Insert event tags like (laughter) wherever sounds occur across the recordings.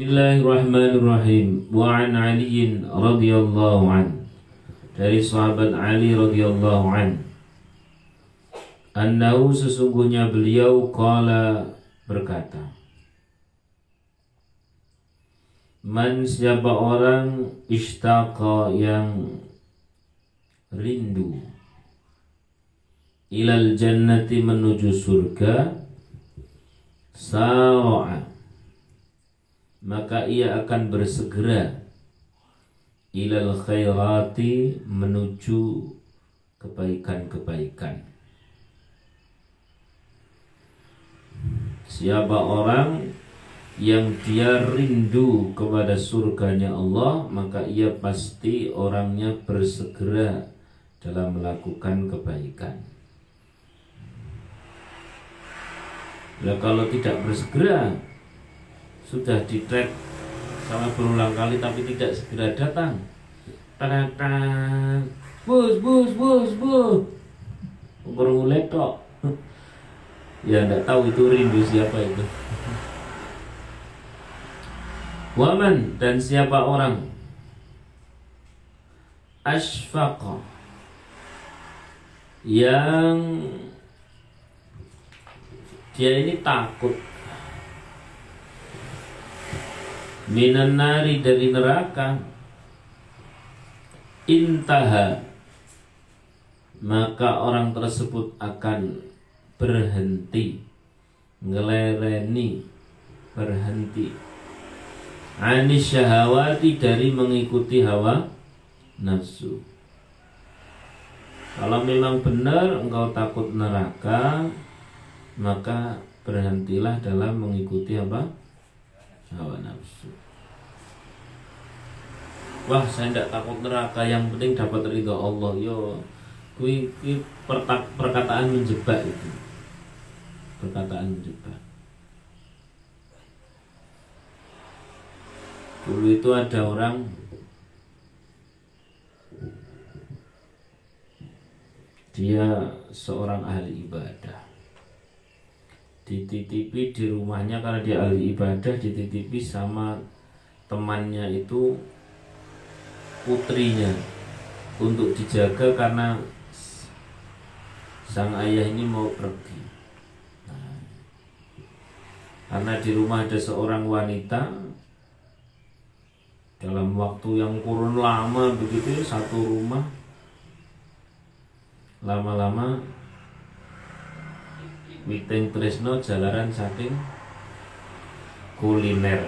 Bismillahirrahmanirrahim. Wa an Ali radhiyallahu an. Dari sahabat Ali radhiyallahu an. Annahu sesungguhnya beliau qala berkata. Man siapa orang istaqa yang rindu ilal jannati menuju surga sa'a maka ia akan bersegera ilal khairati menuju kebaikan-kebaikan. Siapa orang yang dia rindu kepada surganya Allah, maka ia pasti orangnya bersegera dalam melakukan kebaikan. Nah, kalau tidak bersegera, sudah di track sama berulang kali tapi tidak segera datang. Tang bus bus bus bus. Baru tok (laughs) ya tidak tahu itu rindu siapa itu. (laughs) Waman dan siapa orang? Asfaqa yang dia ini takut minan nari dari neraka. Intaha. Maka orang tersebut akan berhenti. Ngelereni berhenti. Anis syahawati dari mengikuti hawa nafsu. Kalau memang benar engkau takut neraka maka berhentilah dalam mengikuti apa? Hawa nafsu wah saya tidak takut neraka yang penting dapat ridho Allah. Yo kui, kui perkataan menjebak itu. Perkataan menjebak. Dulu itu ada orang dia seorang ahli ibadah. Dititipi di rumahnya karena dia ahli ibadah dititipi sama temannya itu putrinya untuk dijaga karena sang ayah ini mau pergi nah, karena di rumah ada seorang wanita dalam waktu yang kurun lama begitu satu rumah lama-lama Witing Tresno jalaran saking kuliner.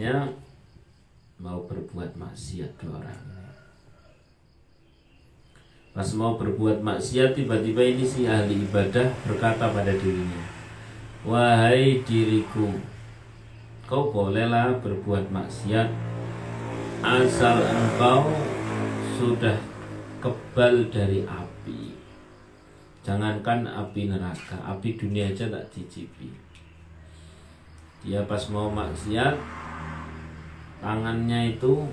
Akhirnya mau berbuat maksiat dua orang. Pas mau berbuat maksiat tiba-tiba ini si ahli ibadah berkata pada dirinya, Wahai diriku, kau bolehlah berbuat maksiat asal engkau sudah kebal dari api jangankan api neraka api dunia aja tak cicipi dia pas mau maksiat tangannya itu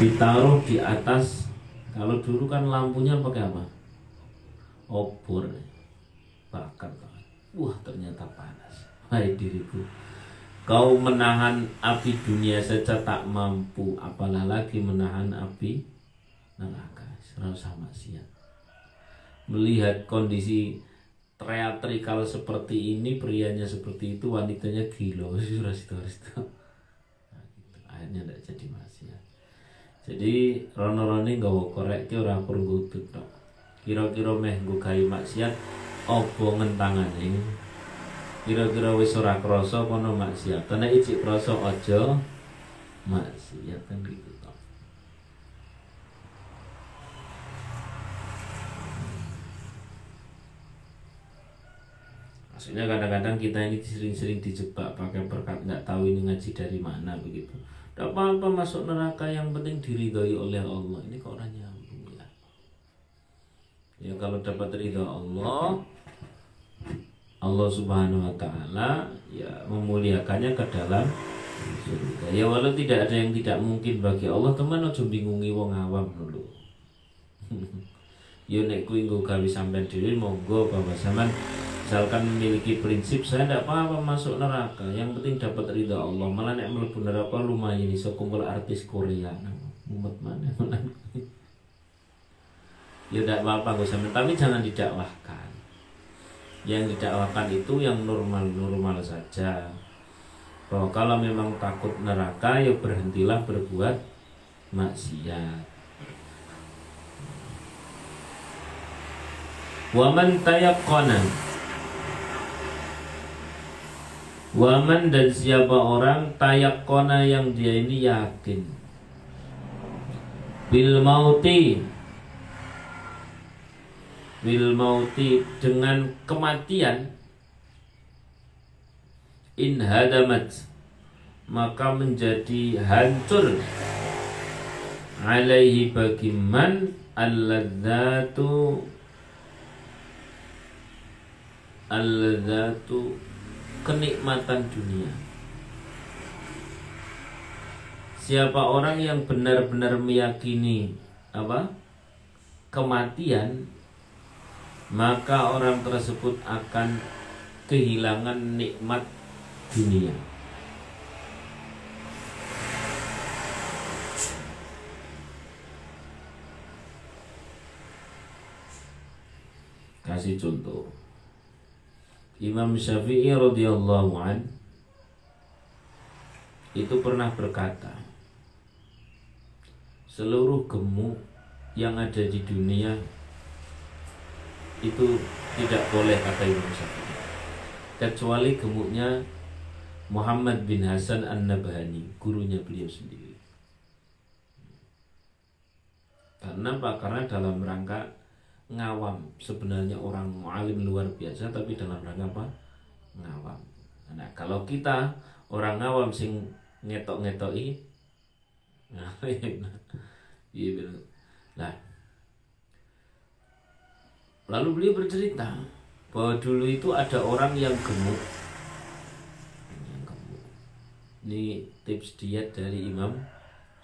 ditaruh di atas. Kalau dulu kan lampunya pakai apa? Obor. Bakar wah ternyata panas. Hai diriku. Kau menahan api dunia saja tak mampu. Apalah lagi menahan api neraka? Serasa maksiat. Melihat kondisi teatrikal seperti ini prianya seperti itu wanitanya gila. (laughs) Nah, gitu. Akhirnya tidak jadi maksiat. Jadi rono roni nggak korek ke orang perlu tok. Kira-kira meh gue kayu maksiat opo ngentangan ini kira-kira wis ora krasa kono maksiat. Tenan icik krasa aja maksiat kan gitu maksudnya kadang-kadang kita ini sering-sering dijebak pakai perkat nggak tahu ini ngaji dari mana begitu tidak apa-apa masuk neraka yang penting diridhoi oleh Allah. Ini kok orang nyambung ya? Ya kalau dapat ridho Allah Allah subhanahu wa ta'ala ya memuliakannya ke dalam surga. Ya walau tidak ada yang tidak mungkin bagi Allah teman ojo bingungi wong awam dulu. (laughs) Ya nek kuwi nggo gawe sampean dhewe monggo bapak sampean misalkan memiliki prinsip saya tidak apa-apa masuk neraka yang penting dapat ridha Allah. Malah nek mlebu neraka lumayan iso kumpul artis Korea. Umat mana? (laughs) Ya tidak apa-apa gue sama tapi jangan didakwahkan. Yang didakwahkan itu yang normal-normal saja. Bahwa kalau memang takut neraka ya berhentilah berbuat maksiat. Waman tayakkona Waman dan siapa orang tayakkona yang dia ini yakin. Bil mauti. Bil mauti dengan kematian. In hadamat. Maka menjadi hancur. Alaihi bagiman Alladzatu. Al-ladzatu kenikmatan dunia. Siapa orang yang benar-benar meyakini apa? kematian, maka orang tersebut akan kehilangan nikmat dunia. Kasih contoh. Imam Syafi'i radhiyallahu an itu pernah berkata seluruh gemuk yang ada di dunia itu tidak boleh kata Imam Syafi'i kecuali gemuknya Muhammad bin Hasan An-Nabhani gurunya beliau sendiri karena apa? Karena dalam rangka ngawam. Sebenarnya orang mualim luar biasa tapi dalam rangka apa? Ngawam. Nah kalau kita orang ngawam sing ngetok ngetoki nah (laughs) iya nah lalu beliau bercerita bahwa dulu itu ada orang yang gemuk. Ini tips diet dari Imam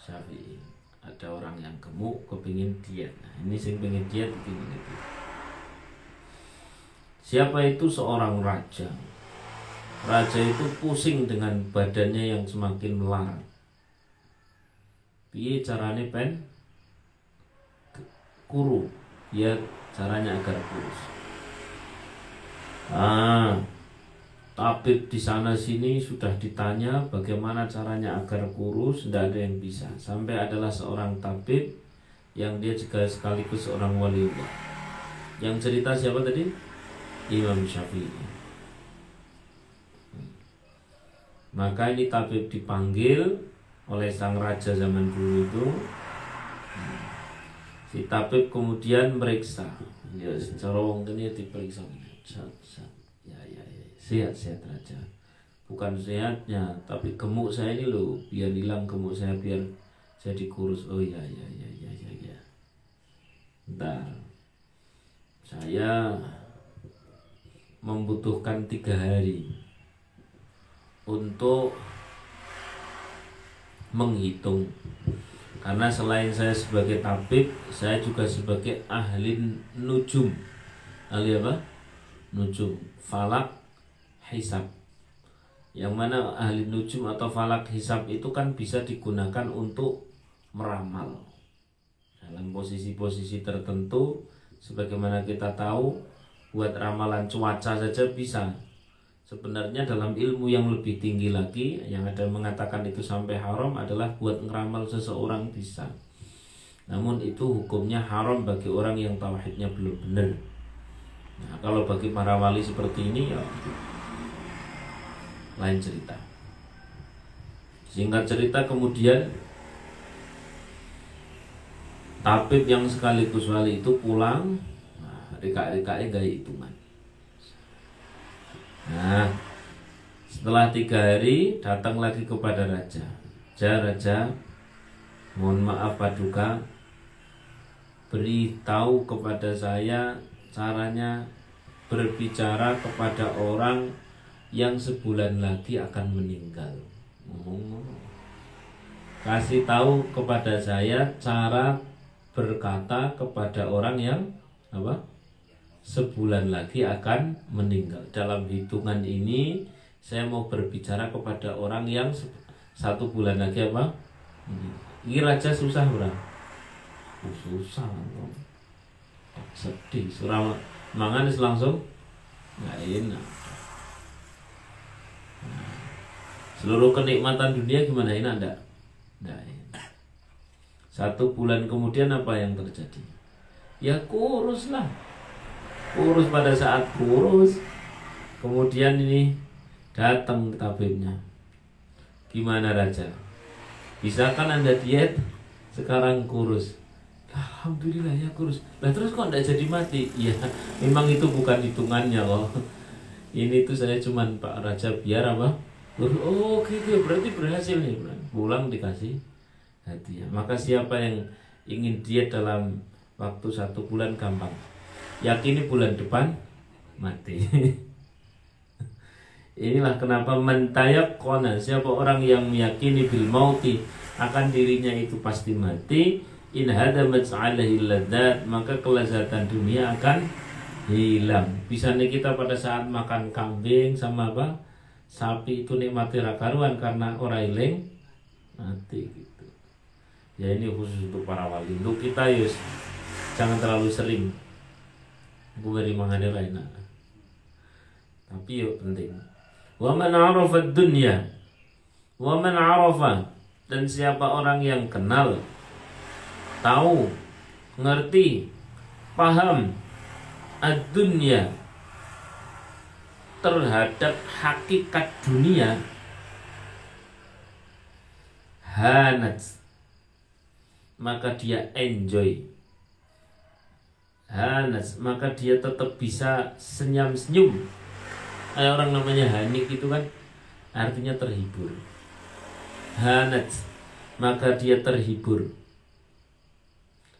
Syafi'i ada orang yang gemuk kepingin diet. Nah, ini sing pengen diet begini gitu siapa itu? Seorang raja. Raja itu pusing dengan badannya yang semakin melar piye caranya pen kuru. Ya caranya agar kurus. Ah tabib di sana sini sudah ditanya bagaimana caranya agar kurus, tidak ada yang bisa. Sampai adalah seorang tabib yang dia juga sekaligus seorang wali Allah. Yang cerita siapa tadi? Imam Syafi'i. Maka ini tabib dipanggil oleh sang raja zaman dulu itu. Si tabib kemudian meriksa. Ya, secara wong ini diperiksa sehat-sehat raja. Bukan sehatnya tapi gemuk saya ini loh biar hilang gemuk saya biar saya dikurus. Oh iya iya iya iya iya ya. Bentar. saya membutuhkan tiga hari untuk menghitung. Karena selain saya sebagai tabib saya juga sebagai ahli nujum. Ahli apa? Nujum. Falak hisab. Yang mana ahli nujum atau falak hisab itu kan bisa digunakan untuk meramal. Dalam posisi-posisi tertentu sebagaimana kita tahu buat ramalan cuaca saja bisa. Sebenarnya dalam ilmu yang lebih tinggi lagi yang ada mengatakan itu sampai haram adalah buat ngeramal seseorang bisa. Namun itu hukumnya haram bagi orang yang tauhidnya belum benar. Nah kalau bagi para wali seperti ini ya lain cerita. Singkat cerita kemudian tabib yang sekaligus wali itu pulang. Nah, reka-rekanya gaya hitungan. Nah setelah tiga hari datang lagi kepada raja. Raja raja mohon maaf paduka. Beritahu kepada saya caranya berbicara kepada orang yang sebulan lagi akan meninggal. Kasih tahu kepada saya cara berkata kepada orang yang apa? sebulan lagi akan meninggal. Dalam hitungan ini saya mau berbicara kepada orang yang satu bulan lagi apa? Ini raja susah bro. Oh, susah sedih surah mangan langsung nggak enak nah, seluruh kenikmatan dunia gimana? Enggak enggak enak satu bulan kemudian apa yang terjadi? Ya kurus lah. Kurus pada saat kurus. Kemudian ini datang tabibnya. Gimana raja? Bisakah anda diet? Sekarang kurus. Alhamdulillah ya kurus. Lah terus kok tidak jadi mati? Ya memang itu bukan hitungannya loh. Ini tuh saya cuman Pak Raja biar apa? Oh gitu berarti berhasil nih. Pulang dikasih hadiah. Maka siapa yang ingin diet dalam waktu satu bulan gampang. Yakini bulan depan mati. (laughs) Inilah kenapa mentayak kona siapa orang yang meyakini bil mauti akan dirinya itu pasti mati in hadamat maka kelezatan dunia akan hilang bisa nih kita pada saat makan kambing sama apa sapi itu nikmati rakaruan karena orang iling mati gitu. Ya ini khusus untuk para wali. Untuk kita yus jangan terlalu sering. Gue beri mangane lain tapi yuk penting. Wa man arafa dunya wa man arafa dan siapa orang yang kenal tahu, ngerti, paham dunia terhadap hakikat dunia. Hanat. Maka dia enjoy. Hanas maka dia tetap bisa senyum-senyum. Kayak orang namanya Hanik itu kan artinya terhibur. Hanat. Maka dia terhibur.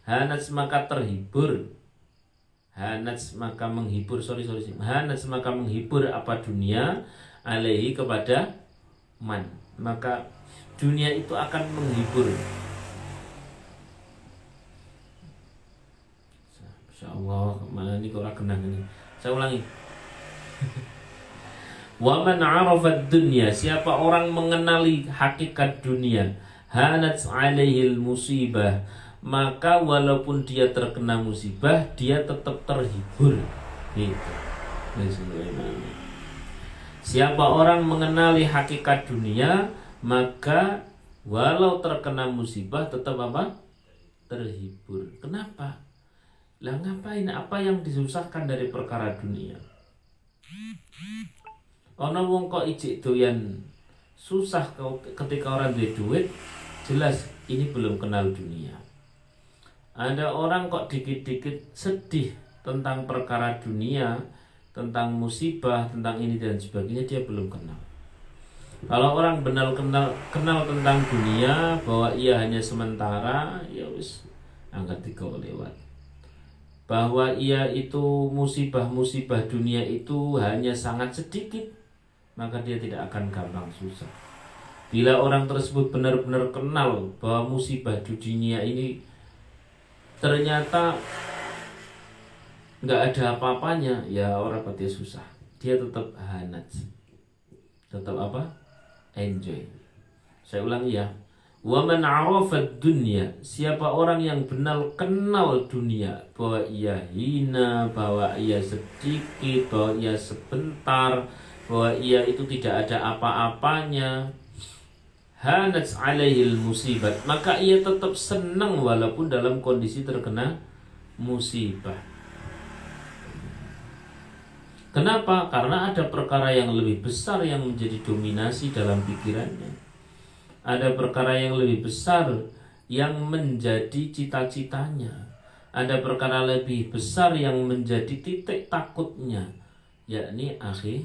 Hanas maka terhibur Hanas maka menghibur sorry sorry Hanas maka menghibur apa dunia alaihi kepada man. Maka dunia itu akan menghibur. Insya Allah mana ini kok kenang ini. Saya ulangi. (laughs) Waman arafat dunia Siapa orang mengenali hakikat dunia Hanat alaihil musibah maka walaupun dia terkena musibah dia tetap terhibur. Gitu. Siapa orang mengenali hakikat dunia maka walau terkena musibah tetap apa? Terhibur. Kenapa? Lah ngapain? Apa yang disusahkan dari perkara dunia? Ono wong kok ijik doyan susah ketika orang duit duit jelas ini belum kenal dunia ada orang kok dikit-dikit sedih tentang perkara dunia, tentang musibah, tentang ini dan sebagainya dia belum kenal. Kalau orang benar kenal kenal tentang dunia bahwa ia hanya sementara, ya wis angkat tiga lewat. Bahwa ia itu musibah-musibah dunia itu hanya sangat sedikit, maka dia tidak akan gampang susah. Bila orang tersebut benar-benar kenal bahwa musibah dunia ini ternyata nggak ada apa-apanya. Ya orang pasti susah. Dia tetap hanat tetap apa? Enjoy. Saya ulang ya. Waman arafat dunia Siapa orang yang benar kenal dunia Bahwa ia hina Bahwa ia sedikit Bahwa ia sebentar Bahwa ia itu tidak ada apa-apanya hanat alaihil musibat maka ia tetap senang walaupun dalam kondisi terkena musibah Kenapa? Karena ada perkara yang lebih besar yang menjadi dominasi dalam pikirannya. Ada perkara yang lebih besar yang menjadi cita-citanya. Ada perkara lebih besar yang menjadi titik takutnya, yakni akhir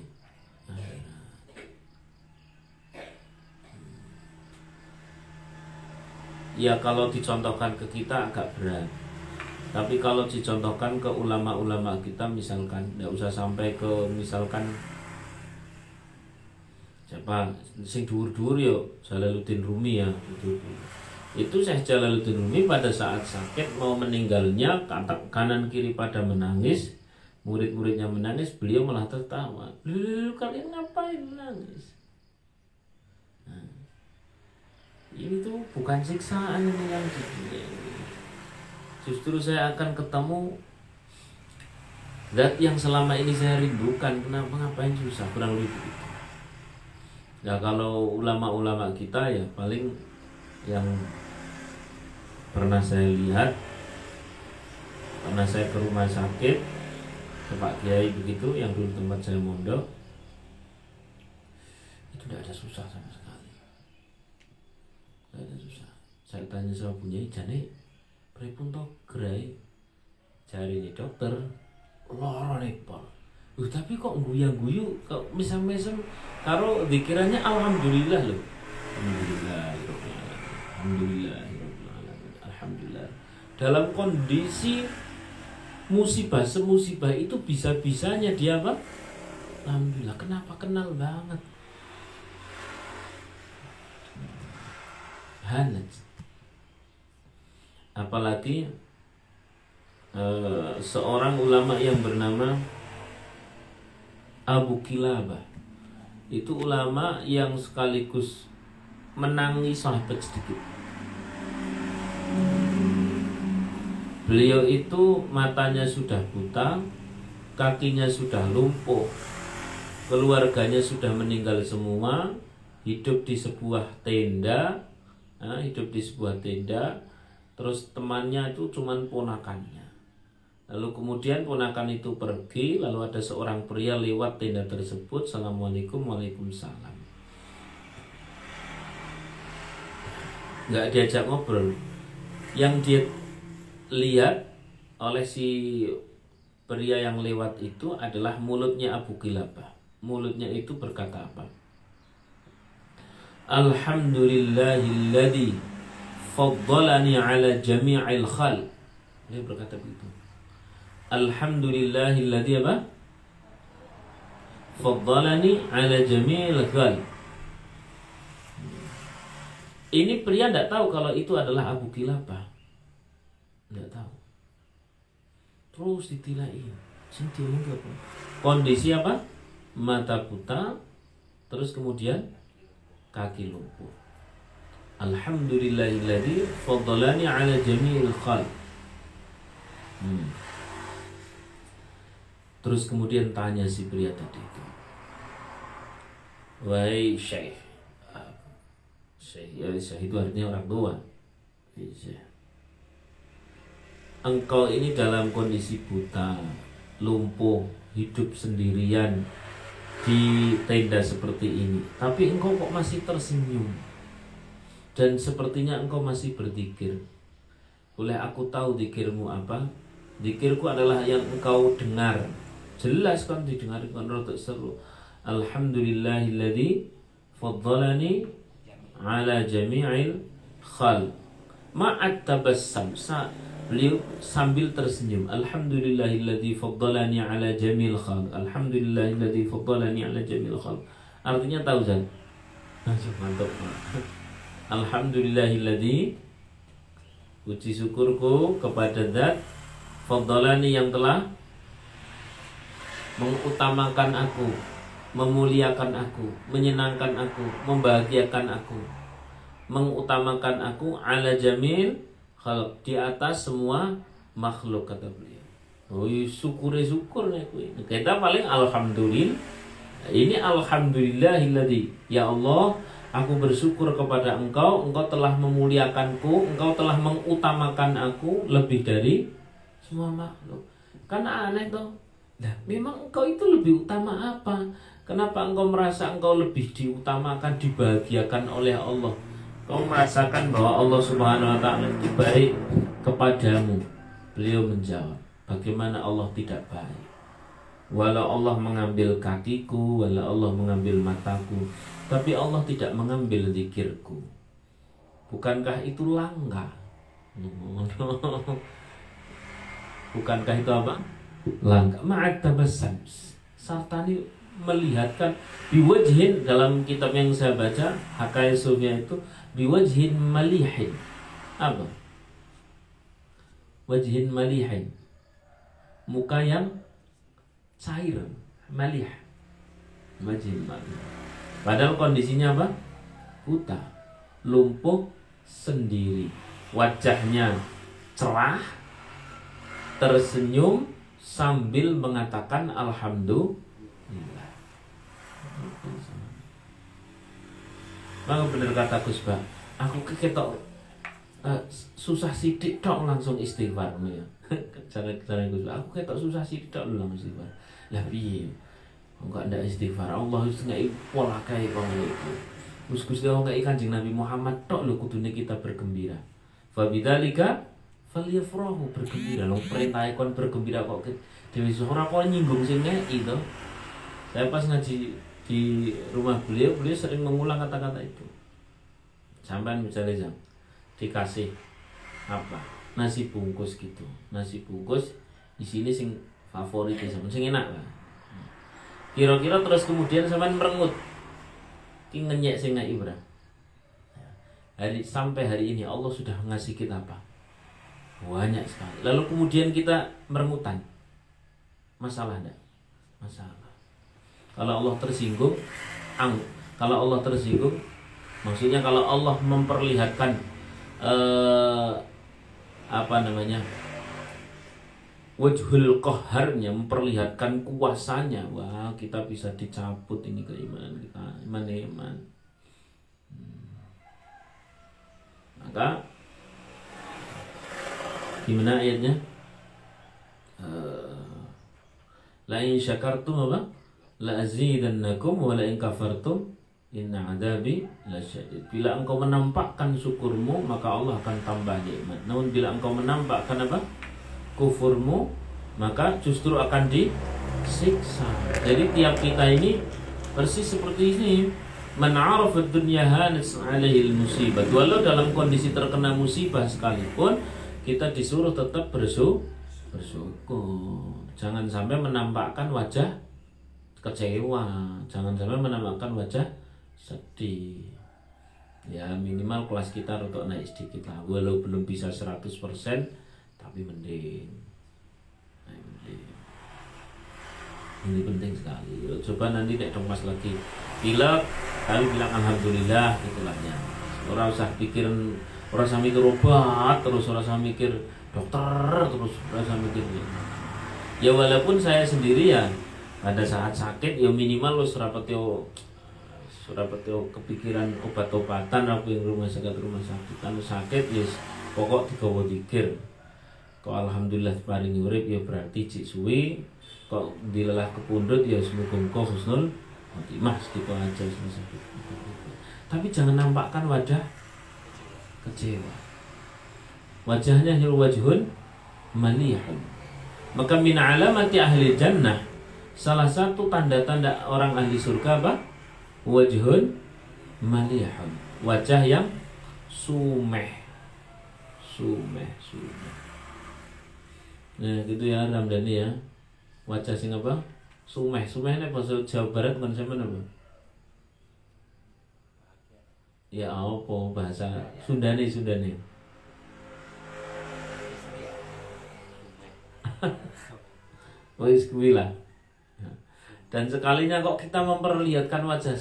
ya kalau dicontohkan ke kita agak berat. Tapi kalau dicontohkan ke ulama-ulama kita misalkan tidak usah sampai ke misalkan siapa? Sing dhuwur-dhuwur yo Jalaluddin Rumi ya itu. Itu saya Jalaluddin Rumi pada saat sakit mau meninggalnya kanan kiri pada menangis murid-muridnya menangis beliau malah tertawa. Lulu, kalian ngapain menangis nah, ini tuh bukan siksaan yang dunia ini justru saya akan ketemu zat yang selama ini saya rindukan. Kenapa ngapain susah? Kurang lebih begitu. Ya kalau ulama-ulama kita ya paling yang pernah saya lihat pernah saya ke rumah sakit ke Pak Kiai begitu yang dulu tempat saya mondok itu tidak ada susah sama sekali tidak ada susah saya tanya sama punya jane pripun to gerai? Cari nih dokter. Loro nepal Uh, tapi kok guyang guyu kok misam misam karo dikiranya alhamdulillah loh. Alhamdulillah alhamdulillah alhamdulillah dalam kondisi musibah semusibah itu bisa-bisanya dia apa? Alhamdulillah, kenapa? Kenal banget? Hanat. Apalagi uh, seorang ulama yang bernama Abu Kilabah. Itu ulama yang sekaligus menangi sahabat sedikit Beliau itu matanya sudah buta, kakinya sudah lumpuh, keluarganya sudah meninggal semua, hidup di sebuah tenda, nah, hidup di sebuah tenda, terus temannya itu cuman ponakannya. Lalu kemudian ponakan itu pergi, lalu ada seorang pria lewat tenda tersebut, Assalamualaikum, Waalaikumsalam. Nggak diajak ngobrol. Yang dia lihat oleh si pria yang lewat itu adalah mulutnya Abu Kilabah. Mulutnya itu berkata apa? Alhamdulillahilladzi faddalani ala jami'il khal. Dia berkata begitu. Alhamdulillahilladzi apa? Faddalani ala jami'il khal. Ini pria tidak tahu kalau itu adalah Abu Kilabah nggak tahu terus ditilai sendiri enggak apa kondisi apa mata buta terus kemudian kaki lumpuh Alhamdulillahilladzi faddalani ala jami'il khalq hmm. Terus kemudian tanya si pria tadi itu Wahai syekh Syekh, ya syekh itu artinya orang tua Syekh engkau ini dalam kondisi buta, lumpuh, hidup sendirian di tenda seperti ini. Tapi engkau kok masih tersenyum. Dan sepertinya engkau masih berzikir. Boleh aku tahu zikirmu apa? Zikirku adalah yang engkau dengar. Jelas kan didengar kan rotok seru. Alhamdulillahilladzi faddalani ala jami'il khal ma'at tabassam Beliau sambil tersenyum. Alhamdulillahilladzi faddalani ala jamil khalq. Alhamdulillahilladzi faddalani ala jamil khalq. Artinya tahu Zan? Mantap. Alhamdulillahilladzi Puji syukurku kepada zat Faddalani yang telah Mengutamakan aku Memuliakan aku Menyenangkan aku Membahagiakan aku Mengutamakan aku Ala jamil kalau di atas semua makhluk kata beliau. Oh, syukur syukur Kita paling alhamdulillah. Ini alhamdulillahilladzi ya Allah aku bersyukur kepada engkau. Engkau telah memuliakanku. Engkau telah mengutamakan aku lebih dari semua makhluk. Karena aneh tuh nah memang engkau itu lebih utama apa? Kenapa engkau merasa engkau lebih diutamakan dibahagiakan oleh Allah? Kau merasakan bahwa Allah Subhanahu wa taala itu baik kepadamu. Beliau menjawab, bagaimana Allah tidak baik? Walau Allah mengambil kakiku, walau Allah mengambil mataku, tapi Allah tidak mengambil zikirku. Bukankah itu langka? (laughs) Bukankah itu apa? Langka. Ma'at tabassam. Sartani melihatkan biwajhin dalam kitab yang saya baca Hakai Sufya itu biwajhin malihin apa wajhin malihin muka yang cair, malih. Majin malih. Padahal kondisinya apa? Buta, lumpuh sendiri. Wajahnya cerah, tersenyum sambil mengatakan alhamdulillah. Maka benar kata Gus aku keketok uh, (laughs) susah sidik tok langsung istighfar ya. cara cara Gus aku ketok susah sidik tok langsung istighfar. Lah piye? Enggak ada istighfar. Allah wis ngai pola kae kok itu. Gus Gus dia ngai Kanjeng Nabi Muhammad tok lho kudune kita bergembira. Fa bidzalika falyafrahu bergembira. Lo perintah kon bergembira kok Dewi Zuhra kok nyinggung sing itu. Saya pas ngaji di rumah beliau, beliau sering mengulang kata-kata itu sampai misalnya jam dikasih apa nasi bungkus gitu nasi bungkus di sini sing favorit ya sing enak. Lah kira-kira terus kemudian sampai merengut. Ingin nyek sing ibra hari sampai hari ini Allah sudah ngasih kita apa? Banyak sekali. Lalu kemudian kita merengutan. Masalah enggak? Masalah. Kalau Allah tersinggung ang kalau Allah tersinggung Maksudnya kalau Allah memperlihatkan uh, apa namanya wajhul qaharnya memperlihatkan kuasanya wah kita bisa dicabut ini keimanan kita iman iman hmm. maka gimana ayatnya uh, la in syakartum apa la azidannakum wa la in kafartum Inna adabi lasyadid. Bila engkau menampakkan syukurmu, maka Allah akan tambah nikmat. Namun bila engkau menampakkan apa? Kufurmu, maka justru akan disiksa. Jadi tiap kita ini persis seperti ini. Man dunya hanis alaihi musibah. Walau dalam kondisi terkena musibah sekalipun, kita disuruh tetap bersyukur. Jangan sampai menampakkan wajah kecewa. Jangan sampai menampakkan wajah sedih ya minimal kelas kita untuk naik sedikit lah walau belum bisa 100% tapi mending. Nah, mending. Ini penting sekali. Coba nanti nek dong mas lagi. Bila kami bilang alhamdulillah itulah ya. Orang usah pikir orang usah mikir obat terus orang usah mikir dokter terus orang usah mikir ya walaupun saya sendiri ya pada saat sakit ya minimal lo serapat yo dapat kepikiran obat-obatan aku yang rumah sakit rumah sakit. Kan sakit yes pokok tiga dikir kok alhamdulillah paling urip ya berarti cik suwi. Kok dilelah kepundut ya semoga husnul mas gitu aja tapi jangan nampakkan wajah kecewa. Wajahnya hil wajhun malihun. Maka min alamati ahli jannah salah satu tanda-tanda orang ahli surga apa? Wajhun malihun. Wajah yang sumeh. Sumeh sumeh nah gitu ya Ramdhani ya. Wajah sing apa? Sumeh. Sumeh ini bahasa Jawa Barat bukan sama apa ya apa bahasa? Sundani Sundani. (laughs) Wis kuwi lah. Dan sekalinya kok kita memperlihatkan wajah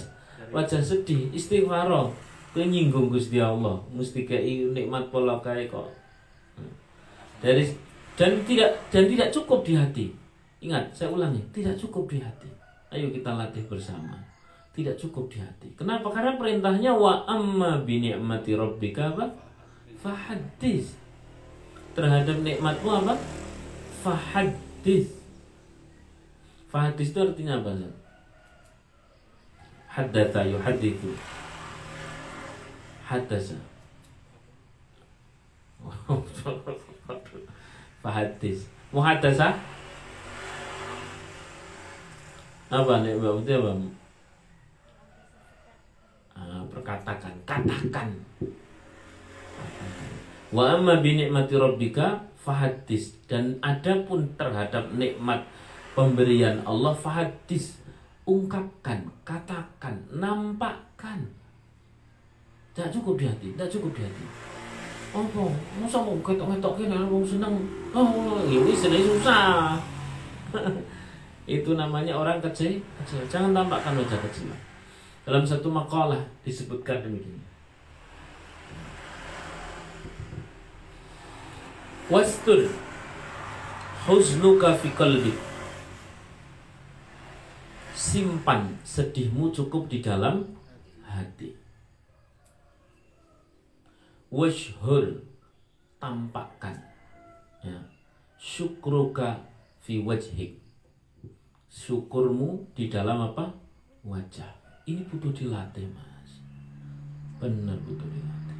wajah sedih istighfar kowe nyinggung Gusti Allah. Mesti kayak nikmat pola kayak kok. Dari dan tidak dan tidak cukup di hati. Ingat saya ulangi tidak cukup di hati. Ayo kita latih bersama. Tidak cukup di hati. Kenapa? Karena perintahnya wa amma bi ni'mati rabbika apa fahadis terhadap nikmatmu apa? Fahadis Fahadis itu artinya apa? Haddatha yuhadithu Haddasa (laughs) Fahadis Muhaddasa Apa nih Mbak Putih apa? Ah, perkatakan, katakan. Wa amma bi ni'mati rabbika fahadis dan adapun terhadap nikmat pemberian Allah fahadis ungkapkan katakan nampakkan. Tidak cukup di hati tidak cukup di hati oh masa mau ketok ketok kini wong seneng oh ya wis susah itu namanya orang kecil kecil jangan tampakkan wajah kecil dalam satu makalah disebutkan demikian wastur huznuka fi qalbi simpan sedihmu cukup di dalam hati washhur tampakkan. Ya. Syukruka fi wajhik. Syukurmu di dalam apa? Wajah. Ini butuh dilatih mas. Benar butuh dilatih.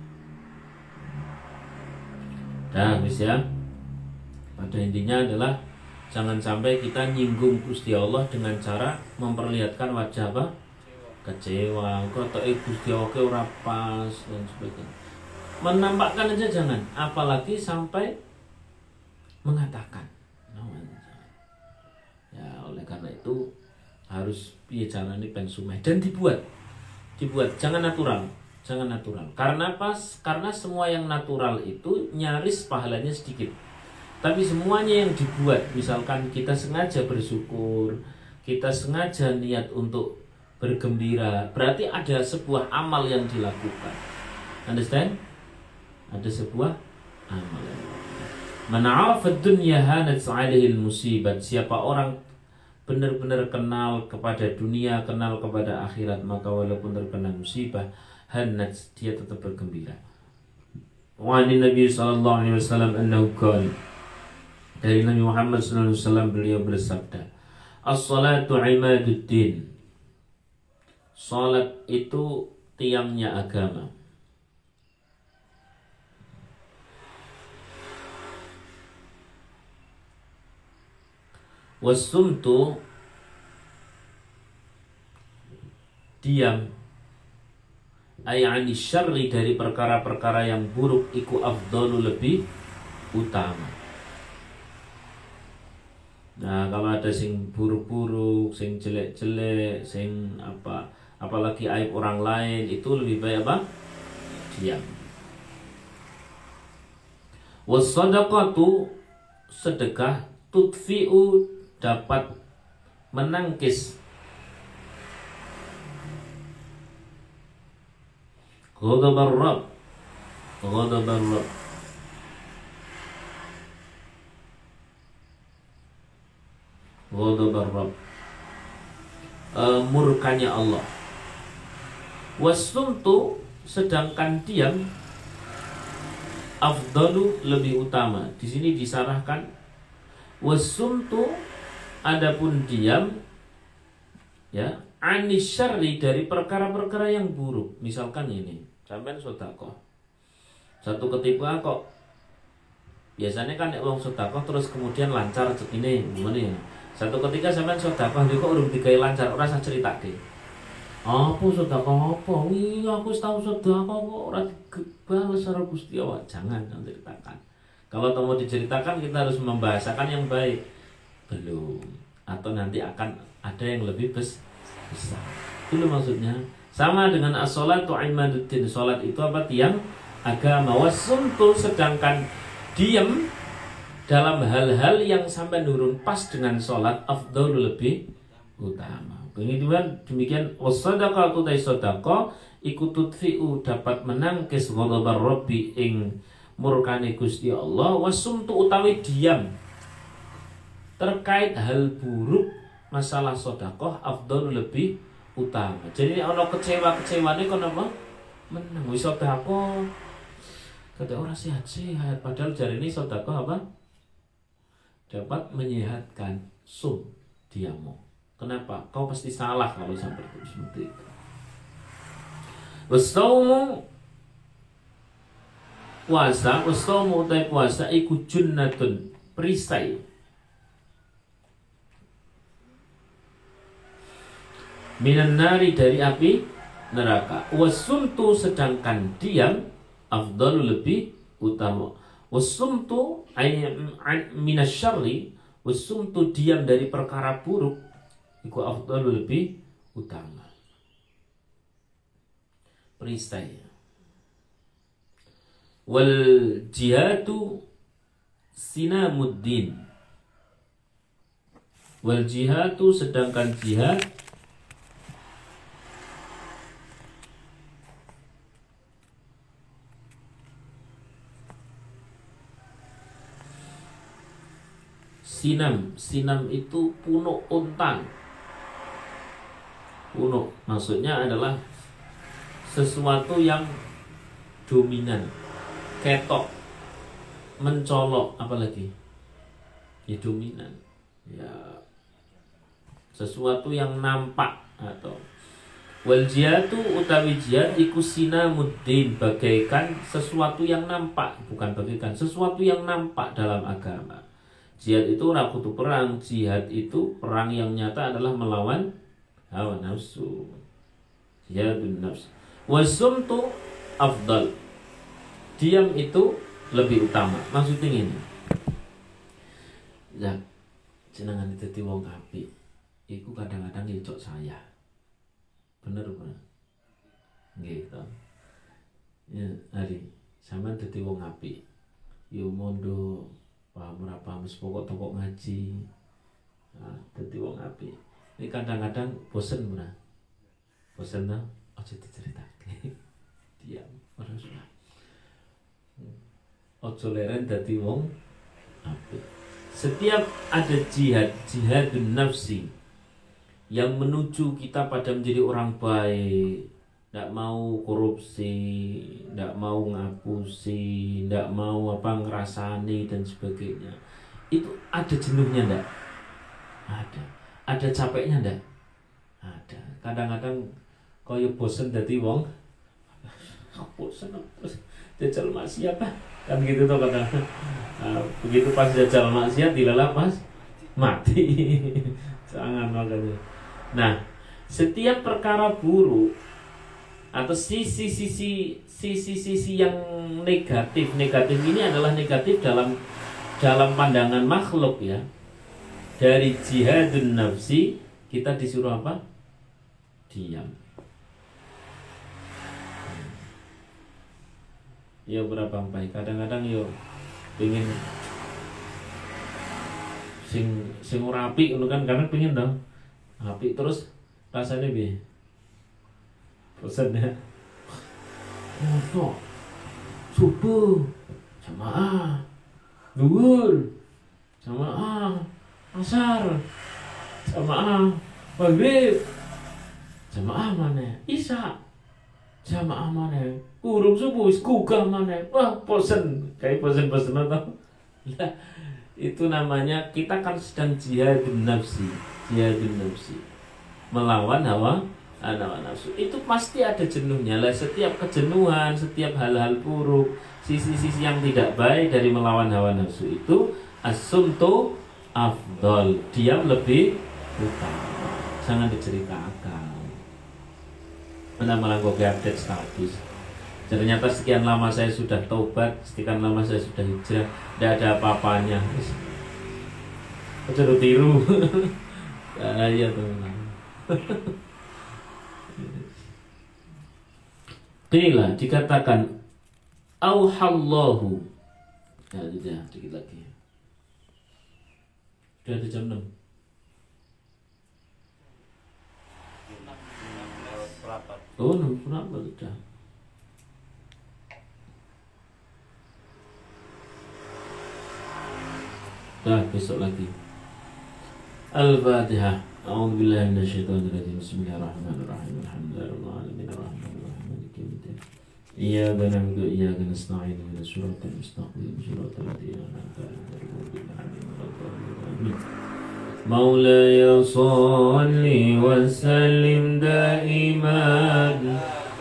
Nah mis ya. Pada intinya adalah jangan sampai kita nyinggung Gusti Allah dengan cara memperlihatkan wajah apa? Kecewa. Kok Gusti Allah ora pas dan sebagainya menampakkan aja jangan. Apalagi sampai mengatakan. Ya oleh karena itu harus bicara ini pensumeh dan dibuat. Dibuat. Jangan natural. Jangan natural. Karena pas karena semua yang natural itu nyaris pahalanya sedikit. Tapi semuanya yang dibuat misalkan kita sengaja bersyukur kita sengaja niat untuk bergembira berarti ada sebuah amal yang dilakukan. Understand ada sebuah amal. Man dunya hanat alaihi musibat. Siapa orang benar-benar kenal kepada dunia, kenal kepada akhirat, maka walaupun terkena musibah, hanat dia tetap bergembira. Wa Nabi sallallahu alaihi wasallam annahu dari Nabi Muhammad sallallahu alaihi wasallam beliau bersabda, "As-salatu imaduddin." Salat itu tiangnya agama. Wasumtu diam. Ayani syarri dari perkara-perkara yang buruk iku afdalu lebih utama. Nah kalau ada sing buruk-buruk sing jelek-jelek sing apa apalagi aib orang lain itu lebih baik apa? Diam. Wasadaqatu sedekah tutfi'u dapat menangkis. Ghadabar Rabb. Ghadabar Rabb. Ghadabar Rabb. Uh, murkanya Allah. Wasumtu sedangkan diam afdalu lebih utama. Di sini disarahkan. Wasumtu Adapun diam ya anisyari dari perkara-perkara yang buruk. Misalkan ini, sampai sodako. Satu ketika kok biasanya kan uang sodako terus kemudian lancar ini gimana ya? Satu ketika sampai sodako dia kok urung dikai lancar, orang saya cerita deh. Apa sodako apa? Wih aku tahu sodako kok orang balas secara gusti. Jangan jangan ceritakan. Kalau mau diceritakan kita harus membahasakan yang baik belum. Atau nanti akan ada yang lebih besar. Itu maksudnya. Sama dengan as-salatu imaduddin. Salat itu apa? Tiang agama. Wasumtu sedangkan diam dalam hal-hal yang sampai nurun pas dengan sholat afdol lebih utama. Kemudian demikian wasadaqah tu sodako ikutut fi'u dapat menangkis ghadabar rabbi ing murkane Gusti Allah. Wasumtu utawi diam terkait hal buruk masalah sodakoh afdol lebih utama. Jadi ono kecewa kecewa ini kon apa menang sodakoh kata orang sehat sehat padahal jari ini sodakoh apa? Dapat menyehatkan sum diamu. Kenapa? Kau pasti salah kalau sampai itu seperti itu. Puasa, wasaumu utai puasa iku junnatun perisai minan nari dari api neraka. Wasumtu sedangkan diam afdalu lebih utama. Wasumtu minasyarri wasumtu diam dari perkara buruk iku afdalu lebih utama. Peristai wal jihadu sinamuddin. Wal jihadu sedangkan jihad sinam. Sinam itu punuk untan punuk. Maksudnya adalah sesuatu yang dominan. Ketok. Mencolok. Apalagi? Ya dominan. Ya. Sesuatu yang nampak atau wal jihadu utawi jihad iku sinamuddin. Bagaikan sesuatu yang nampak bukan bagaikan sesuatu yang nampak dalam agama Jihad itu rakutu perang, jihad itu perang yang nyata adalah melawan hawa nafsu. Jihadun nafs. Wasumtu afdal. Diam itu lebih utama. Maksudnya ini. Ya, jenengan itu wong api. Iku kadang-kadang ngecok saya. Bener bener. Gitu. Ya, hari sama dadi wong api. Yo mondo paham ora paham pokok toko ngaji. Nah, dadi wong api ini kadang-kadang bosen ora bosen nah aja diceritake (laughs) diam ora usah. Ojo leren dadi wong api setiap ada jihad jihad nafsi yang menuju kita pada menjadi orang baik tidak mau korupsi, tidak mau ngapusi, tidak mau apa ngerasani dan sebagainya. Itu ada jenuhnya ndak? Ada. Ada capeknya ndak? Ada. Kadang-kadang kaya bosen dadi wong (laughs) bosen jajal maksiat kan gitu tuh kata nah, begitu pas jajal maksiat dilalap pas mati (laughs) jangan makanya nah setiap perkara buruk atau sisi-sisi sisi-sisi yang negatif. Negatif ini adalah negatif dalam dalam pandangan makhluk ya. Dari jihadun nafsi kita disuruh apa? Diam. Ya berapa baik kadang-kadang yo pengen sing sing rapi kan? Karena pengen dong. Api terus rasanya bi pesannya Masa Subuh Jamaah. Duhur Jamaah. Asar. Jamaah. Maghrib. Jamaah mana? Isa Jamaah mana? Kurung subuh Kugah mana? Wah posen Kayak posen-posen atau Lah itu namanya kita kan sedang jihad nafsi. Jihad nafsi. Melawan hawa nafsu itu pasti ada jenuhnya. Lah setiap kejenuhan setiap hal-hal buruk sisi-sisi yang tidak baik dari melawan hawa nafsu itu asumtu afdol. Diam lebih utama. Jangan diceritakan malah gue update status. Ternyata sekian lama saya sudah tobat sekian lama saya sudah hijrah tidak ada apa-apanya. Kau tiru. (laughs) Ya teman (laughs) Qila dikatakan Auhallahu. Ya sudah sedikit lagi. Sudah ada jam 6 Oh, 6 berapa sudah. Dah besok lagi. Al-Fatihah. Billahi minasyaitonir rajim Bismillahirrahmanirrahim. Alhamdulillahirabbil إياك نعبد وإياك نستعين من الصراط المستقيم صراط الذين أنعمت عليهم مولاي صل وسلم دائما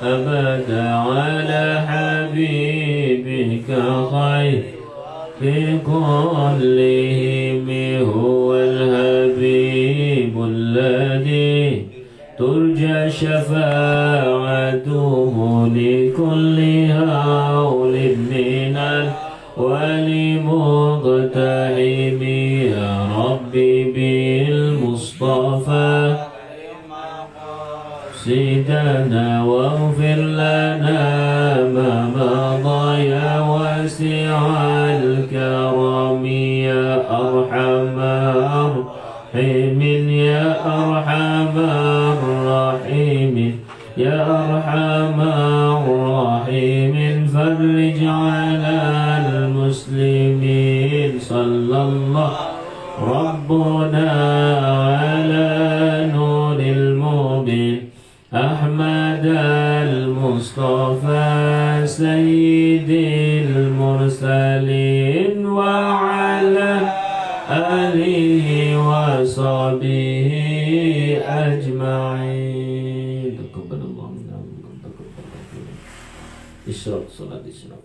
أبدا على حبيبك خير. في كلهم هو الحبيب الذي ترجى شفاعته لكل هول من ولمقتحم يا ربي بالمصطفى سيدنا واغفر لنا ما مضى يا واسع يا أرحم الراحمين فرج على المسلمين صلى الله ربنا على نور المبين أحمد المصطفى سيد المرسلين وعلى آله وصحبه 一緒なんですよ。